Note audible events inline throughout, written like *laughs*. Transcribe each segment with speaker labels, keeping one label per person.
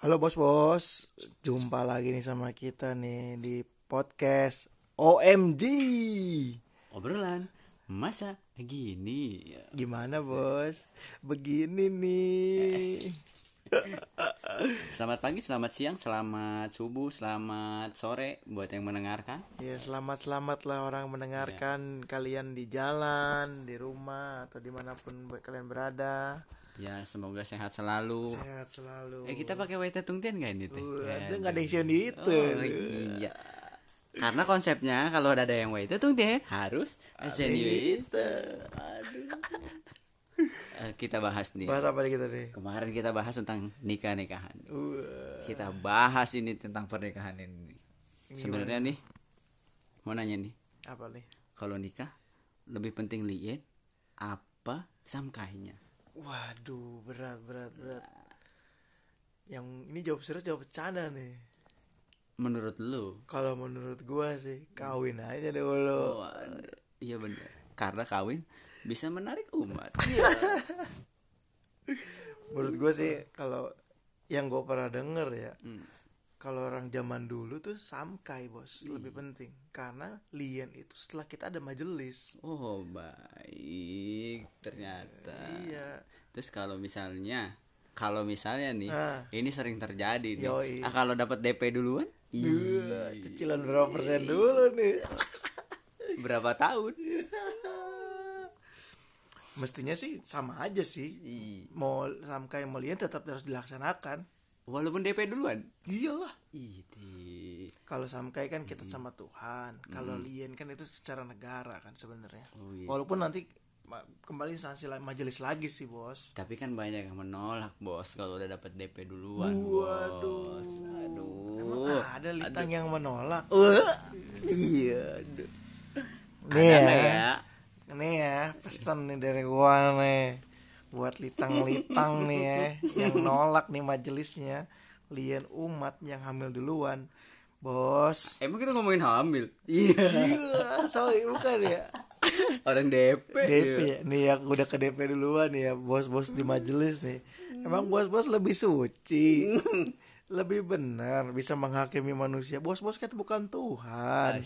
Speaker 1: Halo bos-bos, jumpa lagi nih sama kita nih di podcast OMG.
Speaker 2: obrolan masa gini ya.
Speaker 1: Gimana bos? Begini nih.
Speaker 2: selamat pagi selamat siang selamat subuh selamat sore buat yang mendengarkan
Speaker 1: Ya selamat-selamat lah orang mendengarkan kalian di jalan, di rumah atau di mana pun buat kalian berada.
Speaker 2: Ya semoga sehat selalu.
Speaker 1: Sehat selalu.
Speaker 2: eh kita pakai waita tungtian gak ini teh?
Speaker 1: Uh, ada nggak ada yang itu.
Speaker 2: oh, iya. Karena konsepnya kalau ada yang waita tungtian harus asian
Speaker 1: Itu. *laughs*
Speaker 2: Eh, kita bahas nih.
Speaker 1: Bahas apa nih kita nih?
Speaker 2: kemarin kita bahas tentang nikah nikahan
Speaker 1: Uh,
Speaker 2: kita bahas ini tentang pernikahan ini. Sebenarnya nih mau nanya nih.
Speaker 1: Apa nih?
Speaker 2: kalau nikah lebih penting lien apa samkainya
Speaker 1: Waduh, berat berat berat. Yang ini jawab serius jawab bercanda nih.
Speaker 2: menurut lu
Speaker 1: Kalau menurut gua sih kawin aja dulu.
Speaker 2: oh, iya bener karena kawin bisa menarik umat *laughs*
Speaker 1: Menurut gua sih kalau yang gua pernah denger ya,
Speaker 2: Hmm.
Speaker 1: Kalau orang zaman dulu tuh samkai bos lebih penting karena lien itu setelah kita ada majelis.
Speaker 2: oh baik ternyata
Speaker 1: Iya.
Speaker 2: terus kalau misalnya kalau misalnya nih
Speaker 1: Ah.
Speaker 2: ini sering terjadi nih
Speaker 1: Yoi.
Speaker 2: ah, kalau dapat DP duluan
Speaker 1: Iya,
Speaker 2: ih,
Speaker 1: cicilan berapa persen dulu nih? *laughs*
Speaker 2: berapa tahun
Speaker 1: Mestinya sih sama aja sih.
Speaker 2: Ih,
Speaker 1: Mau samkai mau lien tetap harus dilaksanakan.
Speaker 2: Walaupun DP duluan
Speaker 1: Iyalah.
Speaker 2: Ih,
Speaker 1: Kalau samkai kan kita sama Tuhan, kalau lien kan itu secara negara kan sebenarnya.
Speaker 2: Oh, iya.
Speaker 1: Walaupun nanti kembali instansi majelis lagi sih bos.
Speaker 2: Tapi kan banyak yang menolak bos kalau udah dapat DP duluan
Speaker 1: Waduh.
Speaker 2: bos. Aduh.
Speaker 1: Emang ada litang yang menolak.
Speaker 2: iya. Aduh.
Speaker 1: Nih ya,
Speaker 2: ya.
Speaker 1: nih ya pesan nih dari gua nih buat litang-litang nih ya yang nolak nih majelisnya lien umat yang hamil duluan, bos.
Speaker 2: Emang kita ngomongin hamil? Iya.
Speaker 1: Iya, sorry bukan ya.
Speaker 2: Orang DP.
Speaker 1: DP ya. Nih yang udah ke DP duluan ya bos-bos di majelis nih. Emang bos-bos lebih suci. lebih benar bisa menghakimi manusia. Bos-bos kan bukan Tuhan.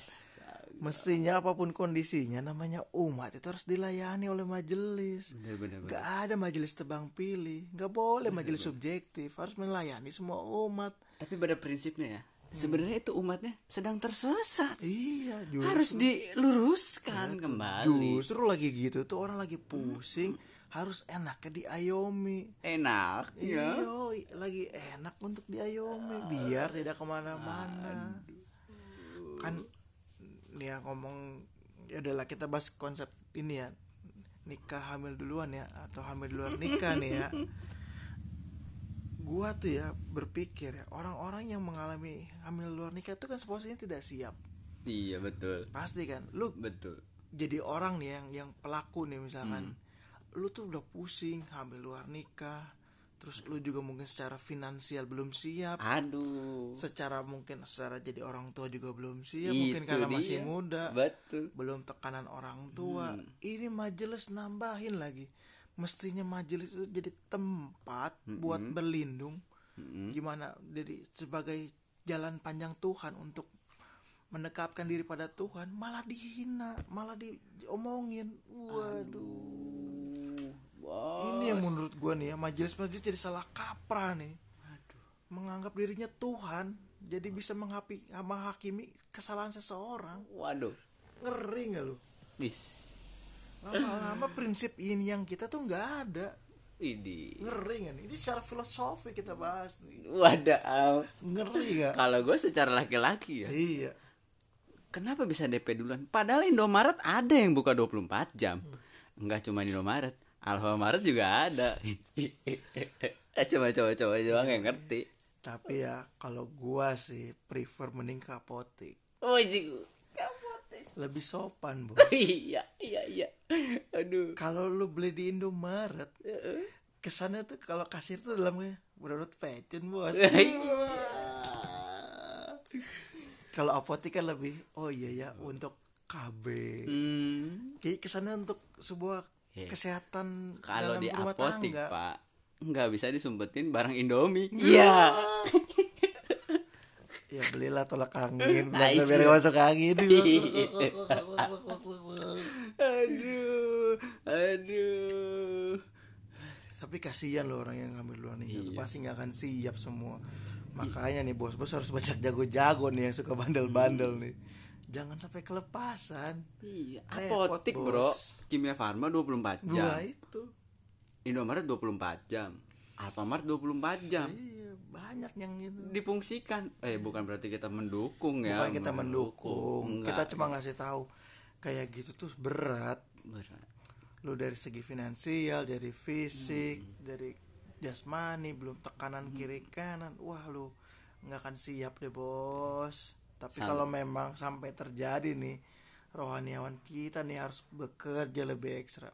Speaker 1: Mestinya apa pun kondisinya namanya umat itu harus dilayani oleh majelis.
Speaker 2: Bener bener. bener.
Speaker 1: Gak ada majelis tebang pilih, gak boleh majelis subjektif, harus melayani semua umat.
Speaker 2: Tapi pada prinsipnya ya, sebenarnya itu umatnya sedang tersesat.
Speaker 1: Iya, justru,
Speaker 2: Harus diluruskan kembali.
Speaker 1: justru lagi gitu tuh orang lagi pusing, harus enaknya diayomi.
Speaker 2: Enak.
Speaker 1: Iya, lagi enak untuk diayomi biar tidak ke mana-mana. Kan dia ngomong ya udahlah kita bahas konsep ini ya nikah hamil duluan ya atau hamil di luar nikah nih ya. Gua tuh ya berpikir ya orang-orang yang mengalami hamil luar nikah itu kan seposisinya tidak siap.
Speaker 2: Iya betul.
Speaker 1: Pasti kan. Lu
Speaker 2: Betul.
Speaker 1: jadi orang nih yang yang pelaku nih misalkan lu tuh udah pusing hamil luar nikah terus lu juga mungkin secara finansial belum siap.
Speaker 2: Aduh.
Speaker 1: secara mungkin secara jadi orang tua juga belum siap
Speaker 2: Itu
Speaker 1: mungkin karena masih
Speaker 2: dia.
Speaker 1: muda.
Speaker 2: Betul.
Speaker 1: belum tekanan orang tua. Ini majelis nambahin lagi. Mestinya majelis itu jadi tempat buat berlindung. Gimana? Jadi sebagai jalan panjang Tuhan untuk mendekapkan diri pada Tuhan malah dihina malah di- diomongin. Waduh
Speaker 2: Wow.
Speaker 1: ini yang menurut gua nih ya majelis-majelis jadi salah kaprah nih menganggap dirinya Tuhan jadi bisa menghapi, menghakimi kesalahan seseorang
Speaker 2: Waduh.
Speaker 1: ngeri nggak lu
Speaker 2: Ih.
Speaker 1: lama-lama prinsip ini yang kita tuh nggak ada
Speaker 2: Ini.
Speaker 1: ngeri nggak nih ini secara filosofi kita bahas nih
Speaker 2: Wadah.
Speaker 1: ngeri nggak
Speaker 2: Kalau gue secara laki-laki ya,
Speaker 1: iya
Speaker 2: kenapa bisa DP duluan? Padahal Indomaret ada yang buka 24 jam. Enggak cuma Indomaret, Alfamaret juga ada. *laughs* Eh, coba coba coba doang yang ngerti.
Speaker 1: tapi ya kalau gua sih prefer mending ke apotek
Speaker 2: Oh, iya.
Speaker 1: lebih sopan bu *laughs*
Speaker 2: iya, iya, iya. Aduh.
Speaker 1: kalau lu beli di Indomaret kesannya tuh kalau kasir tuh dalamnya udah fashion bos *laughs* kalau apotek kan lebih oh iya ya untuk KB
Speaker 2: Hmm.
Speaker 1: kayak kesannya untuk sebuah
Speaker 2: Iya.
Speaker 1: kesehatan
Speaker 2: Kalau di apotik,
Speaker 1: tangga.
Speaker 2: Pak, nggak bisa disumpetin barang Indomie. Iya.
Speaker 1: Ya belilah tolak angin.
Speaker 2: Nah,
Speaker 1: biar biar
Speaker 2: iya.
Speaker 1: masuk angin. *laughs*
Speaker 2: Aduh aduh.
Speaker 1: Tapi kasihan loh orang yang ngambil luar nikah
Speaker 2: Iya.
Speaker 1: pasti nggak akan siap semua. Makanya nih bos-bos harus banyak jago-jago nih yang suka bandel-bandel nih jangan sampai kelepasan.
Speaker 2: Iya apotik bro. Kimia farma 24 jam.
Speaker 1: gua itu.
Speaker 2: Indomaret 24 jam. Alfamart 24 jam.
Speaker 1: Iya banyak yang itu.
Speaker 2: Difungsikan eh bukan berarti kita mendukung ya
Speaker 1: bukan kita mendukung.
Speaker 2: Enggak.
Speaker 1: kita cuma ngasih tahu kayak gitu tuh berat.
Speaker 2: Berat.
Speaker 1: lu dari segi finansial dari fisik
Speaker 2: Hmm.
Speaker 1: dari jasmani belum tekanan kiri kanan wah lu nggak akan siap deh bos tapi kalau memang sampai terjadi nih rohaniawan kita nih harus bekerja lebih ekstra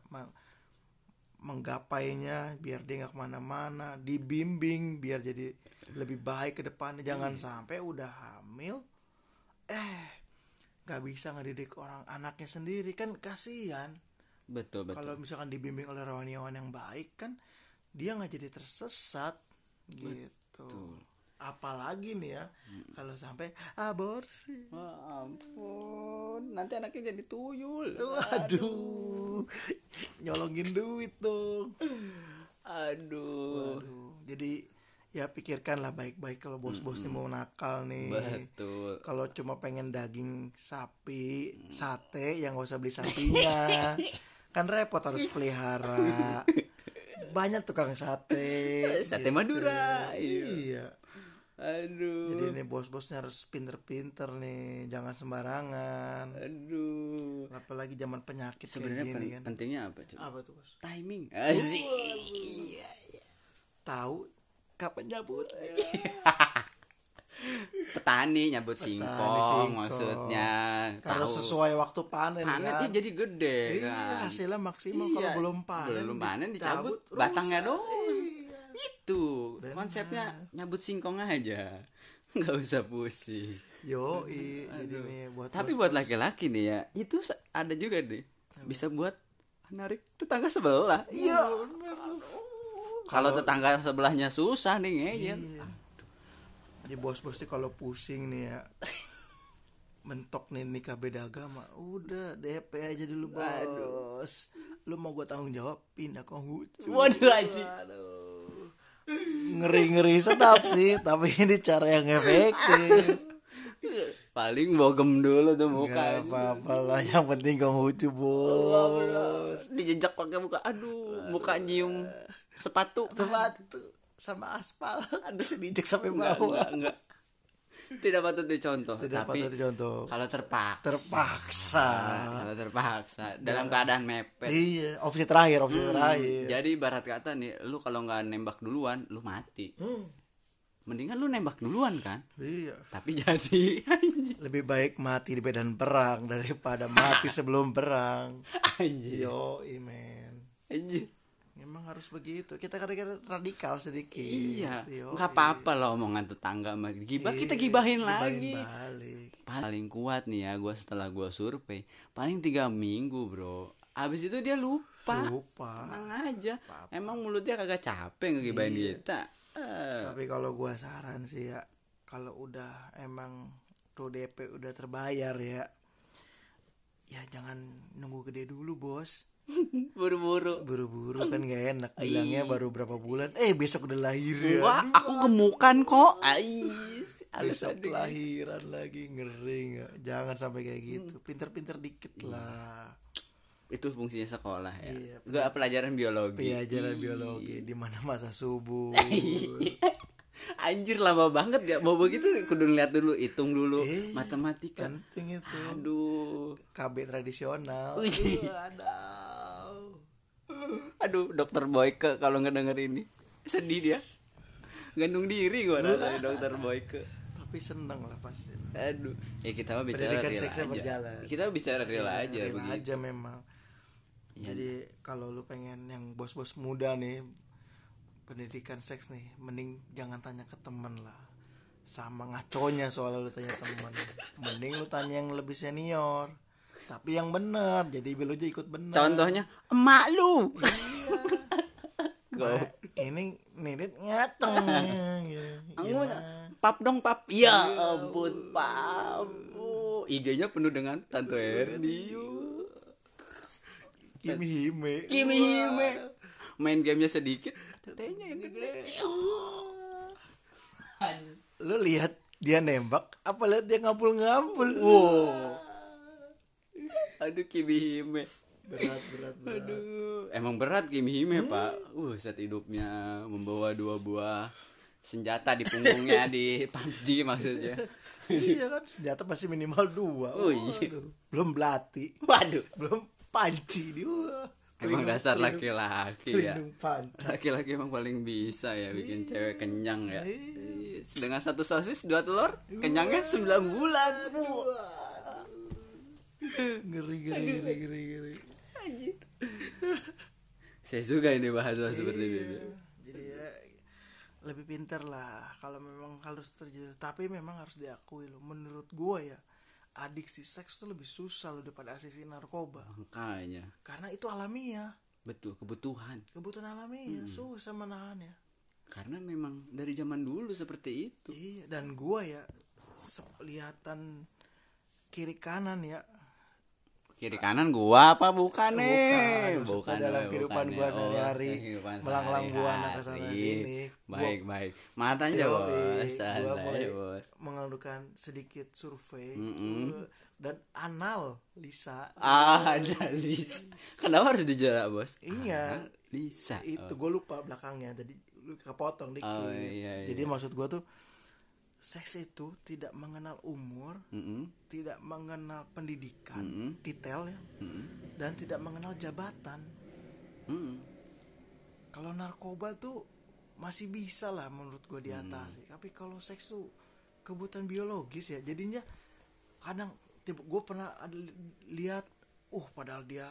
Speaker 1: menggapainya biar dia nggak ke mana-mana dibimbing biar jadi lebih baik ke depannya. Jangan
Speaker 2: Iya.
Speaker 1: sampai udah hamil eh nggak bisa ngedidik orang anaknya sendiri. Kan kasihan.
Speaker 2: Betul betul.
Speaker 1: Kalau misalkan dibimbing oleh rohaniawan yang baik kan dia nggak jadi tersesat. Gitu apalagi nih ya kalau sampai aborsi.
Speaker 2: Wah, ampun nanti anaknya jadi tuyul.
Speaker 1: Waduh. Nyolongin duit dong.
Speaker 2: Aduh.
Speaker 1: Waduh. Jadi ya pikirkanlah baik-baik kalau bos-bos nih mau nakal nih.
Speaker 2: Betul.
Speaker 1: Kalau cuma pengen daging sapi sate yang gak usah beli sapinya. *laughs* Kan repot harus pelihara. Banyak tukang sate.
Speaker 2: Sate Madura, iya.
Speaker 1: iya
Speaker 2: aduh.
Speaker 1: Jadi ini bos-bosnya harus pinter-pinter nih jangan sembarangan.
Speaker 2: Aduh.
Speaker 1: Apalagi zaman penyakit
Speaker 2: sebenarnya
Speaker 1: kayak gini
Speaker 2: pen-
Speaker 1: kan.
Speaker 2: pentingnya apa coba
Speaker 1: apa tuh bos?
Speaker 2: Timing. Asik.
Speaker 1: Tahu kapan nyabutnya *laughs*
Speaker 2: petani nyabut singkong,
Speaker 1: singkong.
Speaker 2: maksudnya.
Speaker 1: Kalau
Speaker 2: tahu.
Speaker 1: sesuai waktu panen
Speaker 2: panen
Speaker 1: kan.
Speaker 2: jadi gede
Speaker 1: iya
Speaker 2: kan.
Speaker 1: hasilnya maksimal
Speaker 2: Iya,
Speaker 1: kalau belum panen
Speaker 2: belum panen dicabut
Speaker 1: rusak.
Speaker 2: batangnya doang
Speaker 1: Iya.
Speaker 2: itu
Speaker 1: Benar.
Speaker 2: konsepnya nyabut singkong aja. *laughs* Nggak usah pusing.
Speaker 1: Yo i jadi nih buat
Speaker 2: tapi buat laki-laki nih ya itu ada juga deh. Bisa buat narik tetangga sebelah. Iya. Kalau tetangga sebelahnya susah nih ngeyel.
Speaker 1: Iya. Jadi bos-bos nih kalau pusing nih ya *laughs* mentok nih nikah beda agama udah DP aja dulu bos. Lu mau gue tanggung jawab pindah ke Konghucu
Speaker 2: Waduh, anjing.
Speaker 1: Waduh. ngeri ngeri sedap sih tapi *laughs* ini cara yang efektif.
Speaker 2: Paling bogem dulu tuh muka.
Speaker 1: Apa-apa lah yang penting Konghucu bos.
Speaker 2: Dijejak pakai muka aduh muka nyium sepatu.
Speaker 1: Sepatu sama aspal. Ada sedikit sampai
Speaker 2: enggak,
Speaker 1: bawah.
Speaker 2: enggak, enggak. Tidak patut dicontoh
Speaker 1: tidak
Speaker 2: tapi
Speaker 1: patut dicontoh.
Speaker 2: kalau terpaksa.
Speaker 1: Terpaksa.
Speaker 2: Kalau terpaksa dalam keadaan mepet.
Speaker 1: Iya opsi terakhir opsi
Speaker 2: Hmm,
Speaker 1: terakhir.
Speaker 2: jadi ibarat kata nih lu kalau nggak nembak duluan lu mati.
Speaker 1: Hmm,
Speaker 2: mendingan lu nembak duluan kan?
Speaker 1: Iya.
Speaker 2: Tapi jadi
Speaker 1: lebih baik mati di medan perang daripada mati *laughs* sebelum perang.
Speaker 2: Anjing.
Speaker 1: Yo men.
Speaker 2: Anjing
Speaker 1: memang harus begitu. Kita kadang-kadang radikal sedikit.
Speaker 2: Iya. Nggak apa-apa lah omongan tetangga mah gibah kita
Speaker 1: Iya,
Speaker 2: gibahin
Speaker 1: gibahin
Speaker 2: lagi.
Speaker 1: balik.
Speaker 2: Paling kuat nih ya gue setelah gue survei paling tiga minggu bro. Abis itu dia lupa.
Speaker 1: Lupa.
Speaker 2: Tenang aja. Emang mulutnya kagak capek ngegibahin
Speaker 1: Iya.
Speaker 2: kita. Eh,
Speaker 1: tapi kalau gua saran sih ya kalau udah emang tuh DP udah terbayar ya ya jangan nunggu gede dulu bos *laughs*
Speaker 2: buru-buru.
Speaker 1: Buru-buru kan gak enak bilangnya baru berapa bulan. Eh besok udah lahir ya.
Speaker 2: Wah aku gemukan kok. Ais
Speaker 1: besok
Speaker 2: alasan
Speaker 1: lahiran lagi ngeri nggak? Jangan sampai kayak gitu. Pinter-pinter dikit lah.
Speaker 2: Itu fungsinya sekolah ya.
Speaker 1: Iya.
Speaker 2: Gak pelajaran biologi.
Speaker 1: Pelajaran
Speaker 2: Ih.
Speaker 1: biologi di mana masa *laughs* subuh
Speaker 2: anjir lama banget ya mau begitu kudu lihat dulu hitung dulu
Speaker 1: Iya.
Speaker 2: matematika.
Speaker 1: penting itu.
Speaker 2: Aduh.
Speaker 1: KB tradisional. Aduh
Speaker 2: aduh dokter Boyke kalau nggak denger ini. Sedih dia. Gantung diri gua rasanya *laughs* dokter Boyke.
Speaker 1: Tapi seneng lah pasti.
Speaker 2: Aduh. Ya kita mah bicara
Speaker 1: Pendidikan
Speaker 2: real
Speaker 1: seksnya
Speaker 2: aja.
Speaker 1: berjalan.
Speaker 2: kita bicara real
Speaker 1: Iya,
Speaker 2: aja
Speaker 1: real
Speaker 2: begitu.
Speaker 1: aja memang. Jadi kalau lu pengen yang bos-bos muda nih pendidikan seks nih mending jangan tanya ke temen lah. Sama ngaconya soalnya lu tanya temen. *laughs* Mending lu tanya yang lebih senior tapi yang bener jadi lu aja ikut bener
Speaker 2: contohnya emak lu. Go.
Speaker 1: ini nirit ngateng. *laughs*
Speaker 2: Mah, pap dong pap. Ya ampun pap. IG-nya penuh dengan Tante Erni
Speaker 1: Kimi Hime.
Speaker 2: Kimi Hime. Main gamenya sedikit. Tetenya yang gede.
Speaker 1: Lu lihat dia nembak apa lihat dia ngapul-ngapul
Speaker 2: wow aduh Kimi Hime.
Speaker 1: Berat berat berat.
Speaker 2: Aduh. Emang berat Kimi Hime pak. Uh saat hidupnya membawa dua buah senjata di punggungnya *laughs* di PUBG maksudnya.
Speaker 1: Iya kan senjata pasti minimal dua.
Speaker 2: Oh, iya.
Speaker 1: Belum belati.
Speaker 2: Waduh.
Speaker 1: Belum panci dia.
Speaker 2: Emang dasar laki-laki ya. Laki-laki emang paling bisa ya bikin cewek kenyang ya.
Speaker 1: Iya.
Speaker 2: dengan satu sosis dua telur kenyangnya 9 bulan
Speaker 1: ngeri ngeri ngeri ngeri ngeri. *laughs*
Speaker 2: Saya suka ini bahas-bahas seperti
Speaker 1: Iya.
Speaker 2: itu.
Speaker 1: Jadi ya lebih pintar lah kalau memang harus terjadi. Tapi memang harus diakui loh menurut gua ya adiksi seks tuh lebih susah loh daripada adiksi narkoba.
Speaker 2: Makanya.
Speaker 1: Karena itu alamiah.
Speaker 2: Betul kebutuhan.
Speaker 1: Kebutuhan alamiah
Speaker 2: Hmm.
Speaker 1: susah menahannya.
Speaker 2: Karena memang dari zaman dulu seperti itu.
Speaker 1: Iya dan gua ya se- lihatan kiri kanan ya
Speaker 2: kiri kanan gua apa? Bukan nih.
Speaker 1: Bukan, dalam
Speaker 2: eh,
Speaker 1: kehidupan
Speaker 2: bukan,
Speaker 1: gua
Speaker 2: eh.
Speaker 1: sehari-hari, melanglang buana ke sana sini.
Speaker 2: baik baik. Matanya
Speaker 1: Yoi,
Speaker 2: bos.
Speaker 1: gua mulai
Speaker 2: bos.
Speaker 1: mengadukan sedikit survei gua- dan anal Lisa.
Speaker 2: Ah ada Lisa. Kenapa harus dijarak bos?
Speaker 1: Iya.
Speaker 2: Lisa.
Speaker 1: Itu gue lupa belakangnya. Tadi lu kepotong dikit.
Speaker 2: Oh, iya, iya.
Speaker 1: jadi maksud gue tuh seks itu tidak mengenal umur
Speaker 2: Mm-mm.
Speaker 1: tidak mengenal pendidikan
Speaker 2: Mm-mm.
Speaker 1: detail ya
Speaker 2: Mm-mm.
Speaker 1: dan tidak mengenal jabatan
Speaker 2: Mm-mm.
Speaker 1: kalau narkoba tuh masih bisa lah menurut gue diatasi tapi kalau seks tuh kebutuhan biologis ya jadinya kadang tipe gue pernah ada li- lihat uh padahal dia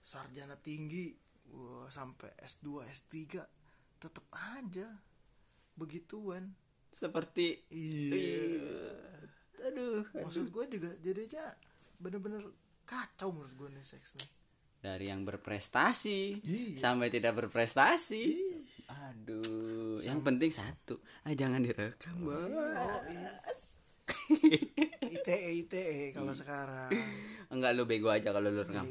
Speaker 1: sarjana tinggi wah, sampai S2 S3 tetep aja begituan
Speaker 2: seperti
Speaker 1: iya.
Speaker 2: Aduh
Speaker 1: maksud gue juga jadinya bener-bener kacau menurut gue nih seks nih.
Speaker 2: Dari yang berprestasi
Speaker 1: Iya.
Speaker 2: sampai tidak berprestasi. Aduh yang penting satu. Ah jangan direkam
Speaker 1: oh iya. ITE ITE kalau sekarang.
Speaker 2: Enggak lu bego aja kalau lu rekam.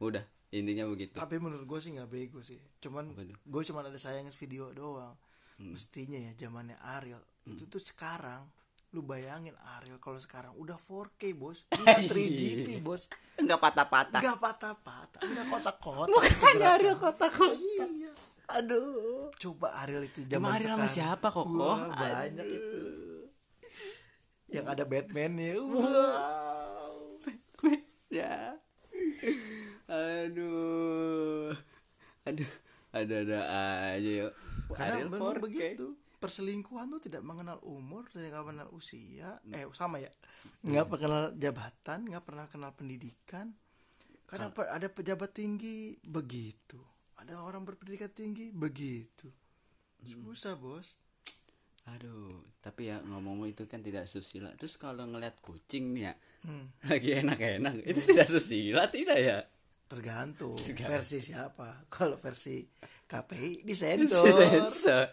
Speaker 2: Udah intinya begitu.
Speaker 1: Tapi menurut gue sih nggak bego sih. Cuman gue cuman ada sayangin video doang. Mestinya ya zamannya Ariel itu tuh sekarang lu bayangin Ariel kalau sekarang udah 4K *laughs* bos. Nggak 3GP bos.
Speaker 2: Enggak patah-patah.
Speaker 1: Nggak patah-patah nggak kotak-kotak.
Speaker 2: Makanya Ariel kotak-kotak.
Speaker 1: Iya.
Speaker 2: Aduh.
Speaker 1: Coba Ariel itu zaman
Speaker 2: Emang Ariel sama
Speaker 1: sekarang.
Speaker 2: siapa, Koko?
Speaker 1: Wah, banyak itu. Yang ada Batman ya Wah.
Speaker 2: ya. Aduh. Aduh. Ada-ada aja yuk.
Speaker 1: Karena
Speaker 2: Ariel
Speaker 1: benar
Speaker 2: 4K.
Speaker 1: begitu perselingkuhan tuh tidak mengenal umur tidak mengenal usia. Eh sama ya? Nggak pernah kenal jabatan nggak pernah kenal pendidikan. Kadang pe- ada pejabat tinggi begitu. Ada orang berpendidikan tinggi begitu. Susah bos.
Speaker 2: Aduh, tapi ya ngomong itu kan tidak susila. Terus kalau ngeliat kucing nih ya,
Speaker 1: Hmm, *laughs*
Speaker 2: lagi enak-enak, itu tidak susila tidak ya?
Speaker 1: tergantung
Speaker 2: Tergantung.
Speaker 1: versi siapa. Kalau versi KPI *laughs* disensor.
Speaker 2: Sensor.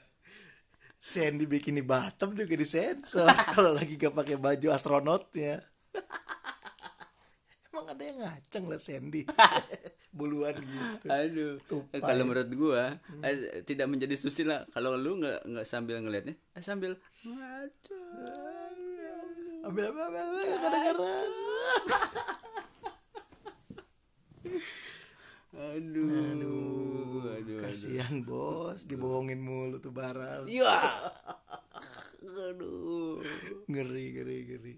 Speaker 1: Sandy bikini bottom juga disensor *laughs* kalau lagi gak pakai baju astronotnya. *laughs* Emang ada yang ngaceng lah Sandy *laughs* buluan gitu.
Speaker 2: Aduh,
Speaker 1: Tupai.
Speaker 2: kalau menurut gua eh, tidak menjadi susila kalau lu nggak nggak sambil ngeliatnya, eh, sambil. Ngaco.
Speaker 1: ambil kadang-kadang bos dibohongin mulu tuh barang
Speaker 2: Ya. *laughs* Aduh.
Speaker 1: ngeri ngeri ngeri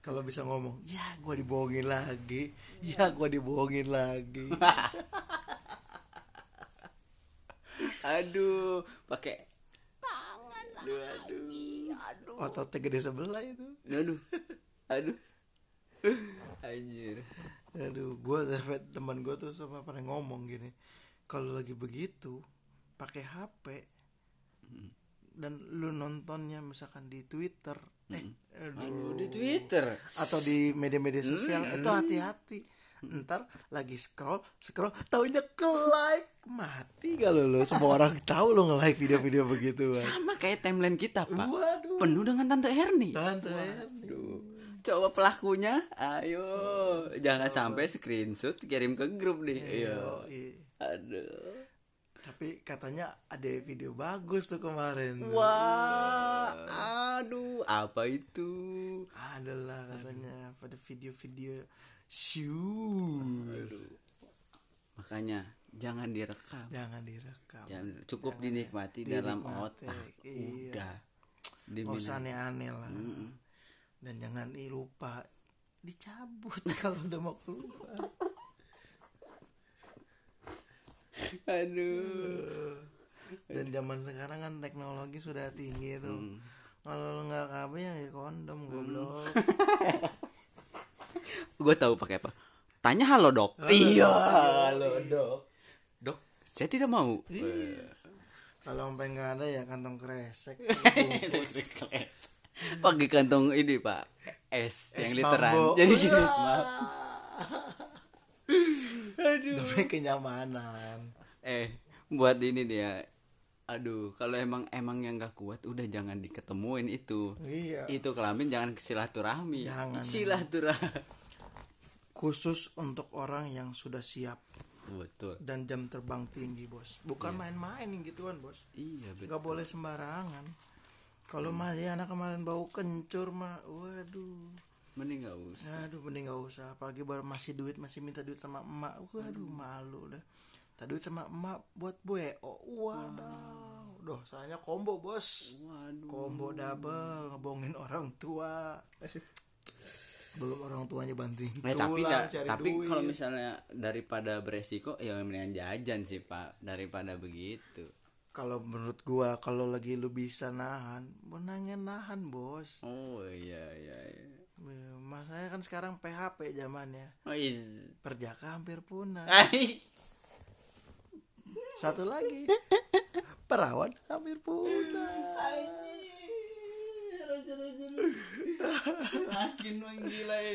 Speaker 1: kalau bisa ngomong ya gua dibohongin lagi ya gua dibohongin lagi *laughs*
Speaker 2: Aduh, pakai Aduh, aduh.
Speaker 1: ototnya gede sebelah itu
Speaker 2: Aduh. Aduh. *laughs* Anjir.
Speaker 1: Aduh, gua sampai teman gua tuh sama pernah ngomong gini. Kalau lagi begitu, pakai HP dan lu nontonnya misalkan di Twitter, eh, aduh,
Speaker 2: Aduh, di Twitter.
Speaker 1: atau di media-media sosial itu hati-hati. ntar lagi scroll scroll taunya ke like mati kalau lo semua orang *laughs* tahu lo nge like video-video begitu
Speaker 2: sama kayak timeline kita pak.
Speaker 1: Waduh.
Speaker 2: Penuh dengan tante Herni
Speaker 1: tante Erni.
Speaker 2: coba pelakunya ayo. Jangan sampai screenshot kirim ke grup nih. Ayo aduh
Speaker 1: tapi katanya ada video bagus tuh kemarin tuh.
Speaker 2: wah aduh apa itu?
Speaker 1: Adalah katanya pada video-video shoot.
Speaker 2: Makanya jangan direkam.
Speaker 1: Jangan direkam.
Speaker 2: Jangan cukup
Speaker 1: Jangan
Speaker 2: dinikmati
Speaker 1: ya.
Speaker 2: dalam
Speaker 1: Dinikmati,
Speaker 2: otak.
Speaker 1: iya.
Speaker 2: udah.
Speaker 1: Nggak usah aneh-aneh lah. Dan jangan lupa dicabut *laughs* kalau udah mau keluar
Speaker 2: aduh.
Speaker 1: Dan zaman sekarang kan teknologi sudah tinggi tuh
Speaker 2: Hmm.
Speaker 1: kalau lo nggak KB ya kayak kondom goblok. *laughs*
Speaker 2: Gue tahu pakai apa. Tanya halo dok. Iya halo dok. Dok saya tidak mau.
Speaker 1: Iya. kalau sampai nggak ada ya kantong kresek *laughs*
Speaker 2: pakai kantong ini pak. Es,
Speaker 1: Es
Speaker 2: yang literan.
Speaker 1: Mambo.
Speaker 2: jadi gini maaf aduh
Speaker 1: demi kenyamanan
Speaker 2: eh buat ini dia. Aduh kalau emang emang yang gak kuat udah jangan diketemuin itu.
Speaker 1: Iya.
Speaker 2: Itu kelamin jangan silaturahmi.
Speaker 1: Jangan.
Speaker 2: silaturahmi.
Speaker 1: Khusus untuk orang yang sudah siap.
Speaker 2: Betul.
Speaker 1: Dan jam terbang tinggi bos. Bukan main-main yang gituan bos.
Speaker 2: Iya betul.
Speaker 1: Nggak boleh sembarangan. Kalau masih anak kemarin bau kencur mah waduh.
Speaker 2: Mending gak usah.
Speaker 1: Aduh mending nggak usah. Apalagi baru masih duit masih minta duit sama emak. Waduh malu dah minta duit sama emak buat bue oh waduh. Doh soalnya combo bos.
Speaker 2: Waduh.
Speaker 1: Combo double ngebohongin orang tua. Belum orang tuanya bantuin
Speaker 2: tapi
Speaker 1: tulang,
Speaker 2: nggak-
Speaker 1: cari
Speaker 2: tapi
Speaker 1: duit.
Speaker 2: kalau misalnya daripada beresiko ya mendingan jajan sih pak. Daripada begitu.
Speaker 1: Kalau menurut gua kalau lagi lu bisa nahan menangin nahan bos.
Speaker 2: Oh iya iya, iya.
Speaker 1: Masanya kan sekarang PHP zamannya.
Speaker 2: Oh iya.
Speaker 1: Perjaka hampir punah.
Speaker 2: Ai.
Speaker 1: Satu lagi. Perawan hampir punah.
Speaker 2: Makin menggila ini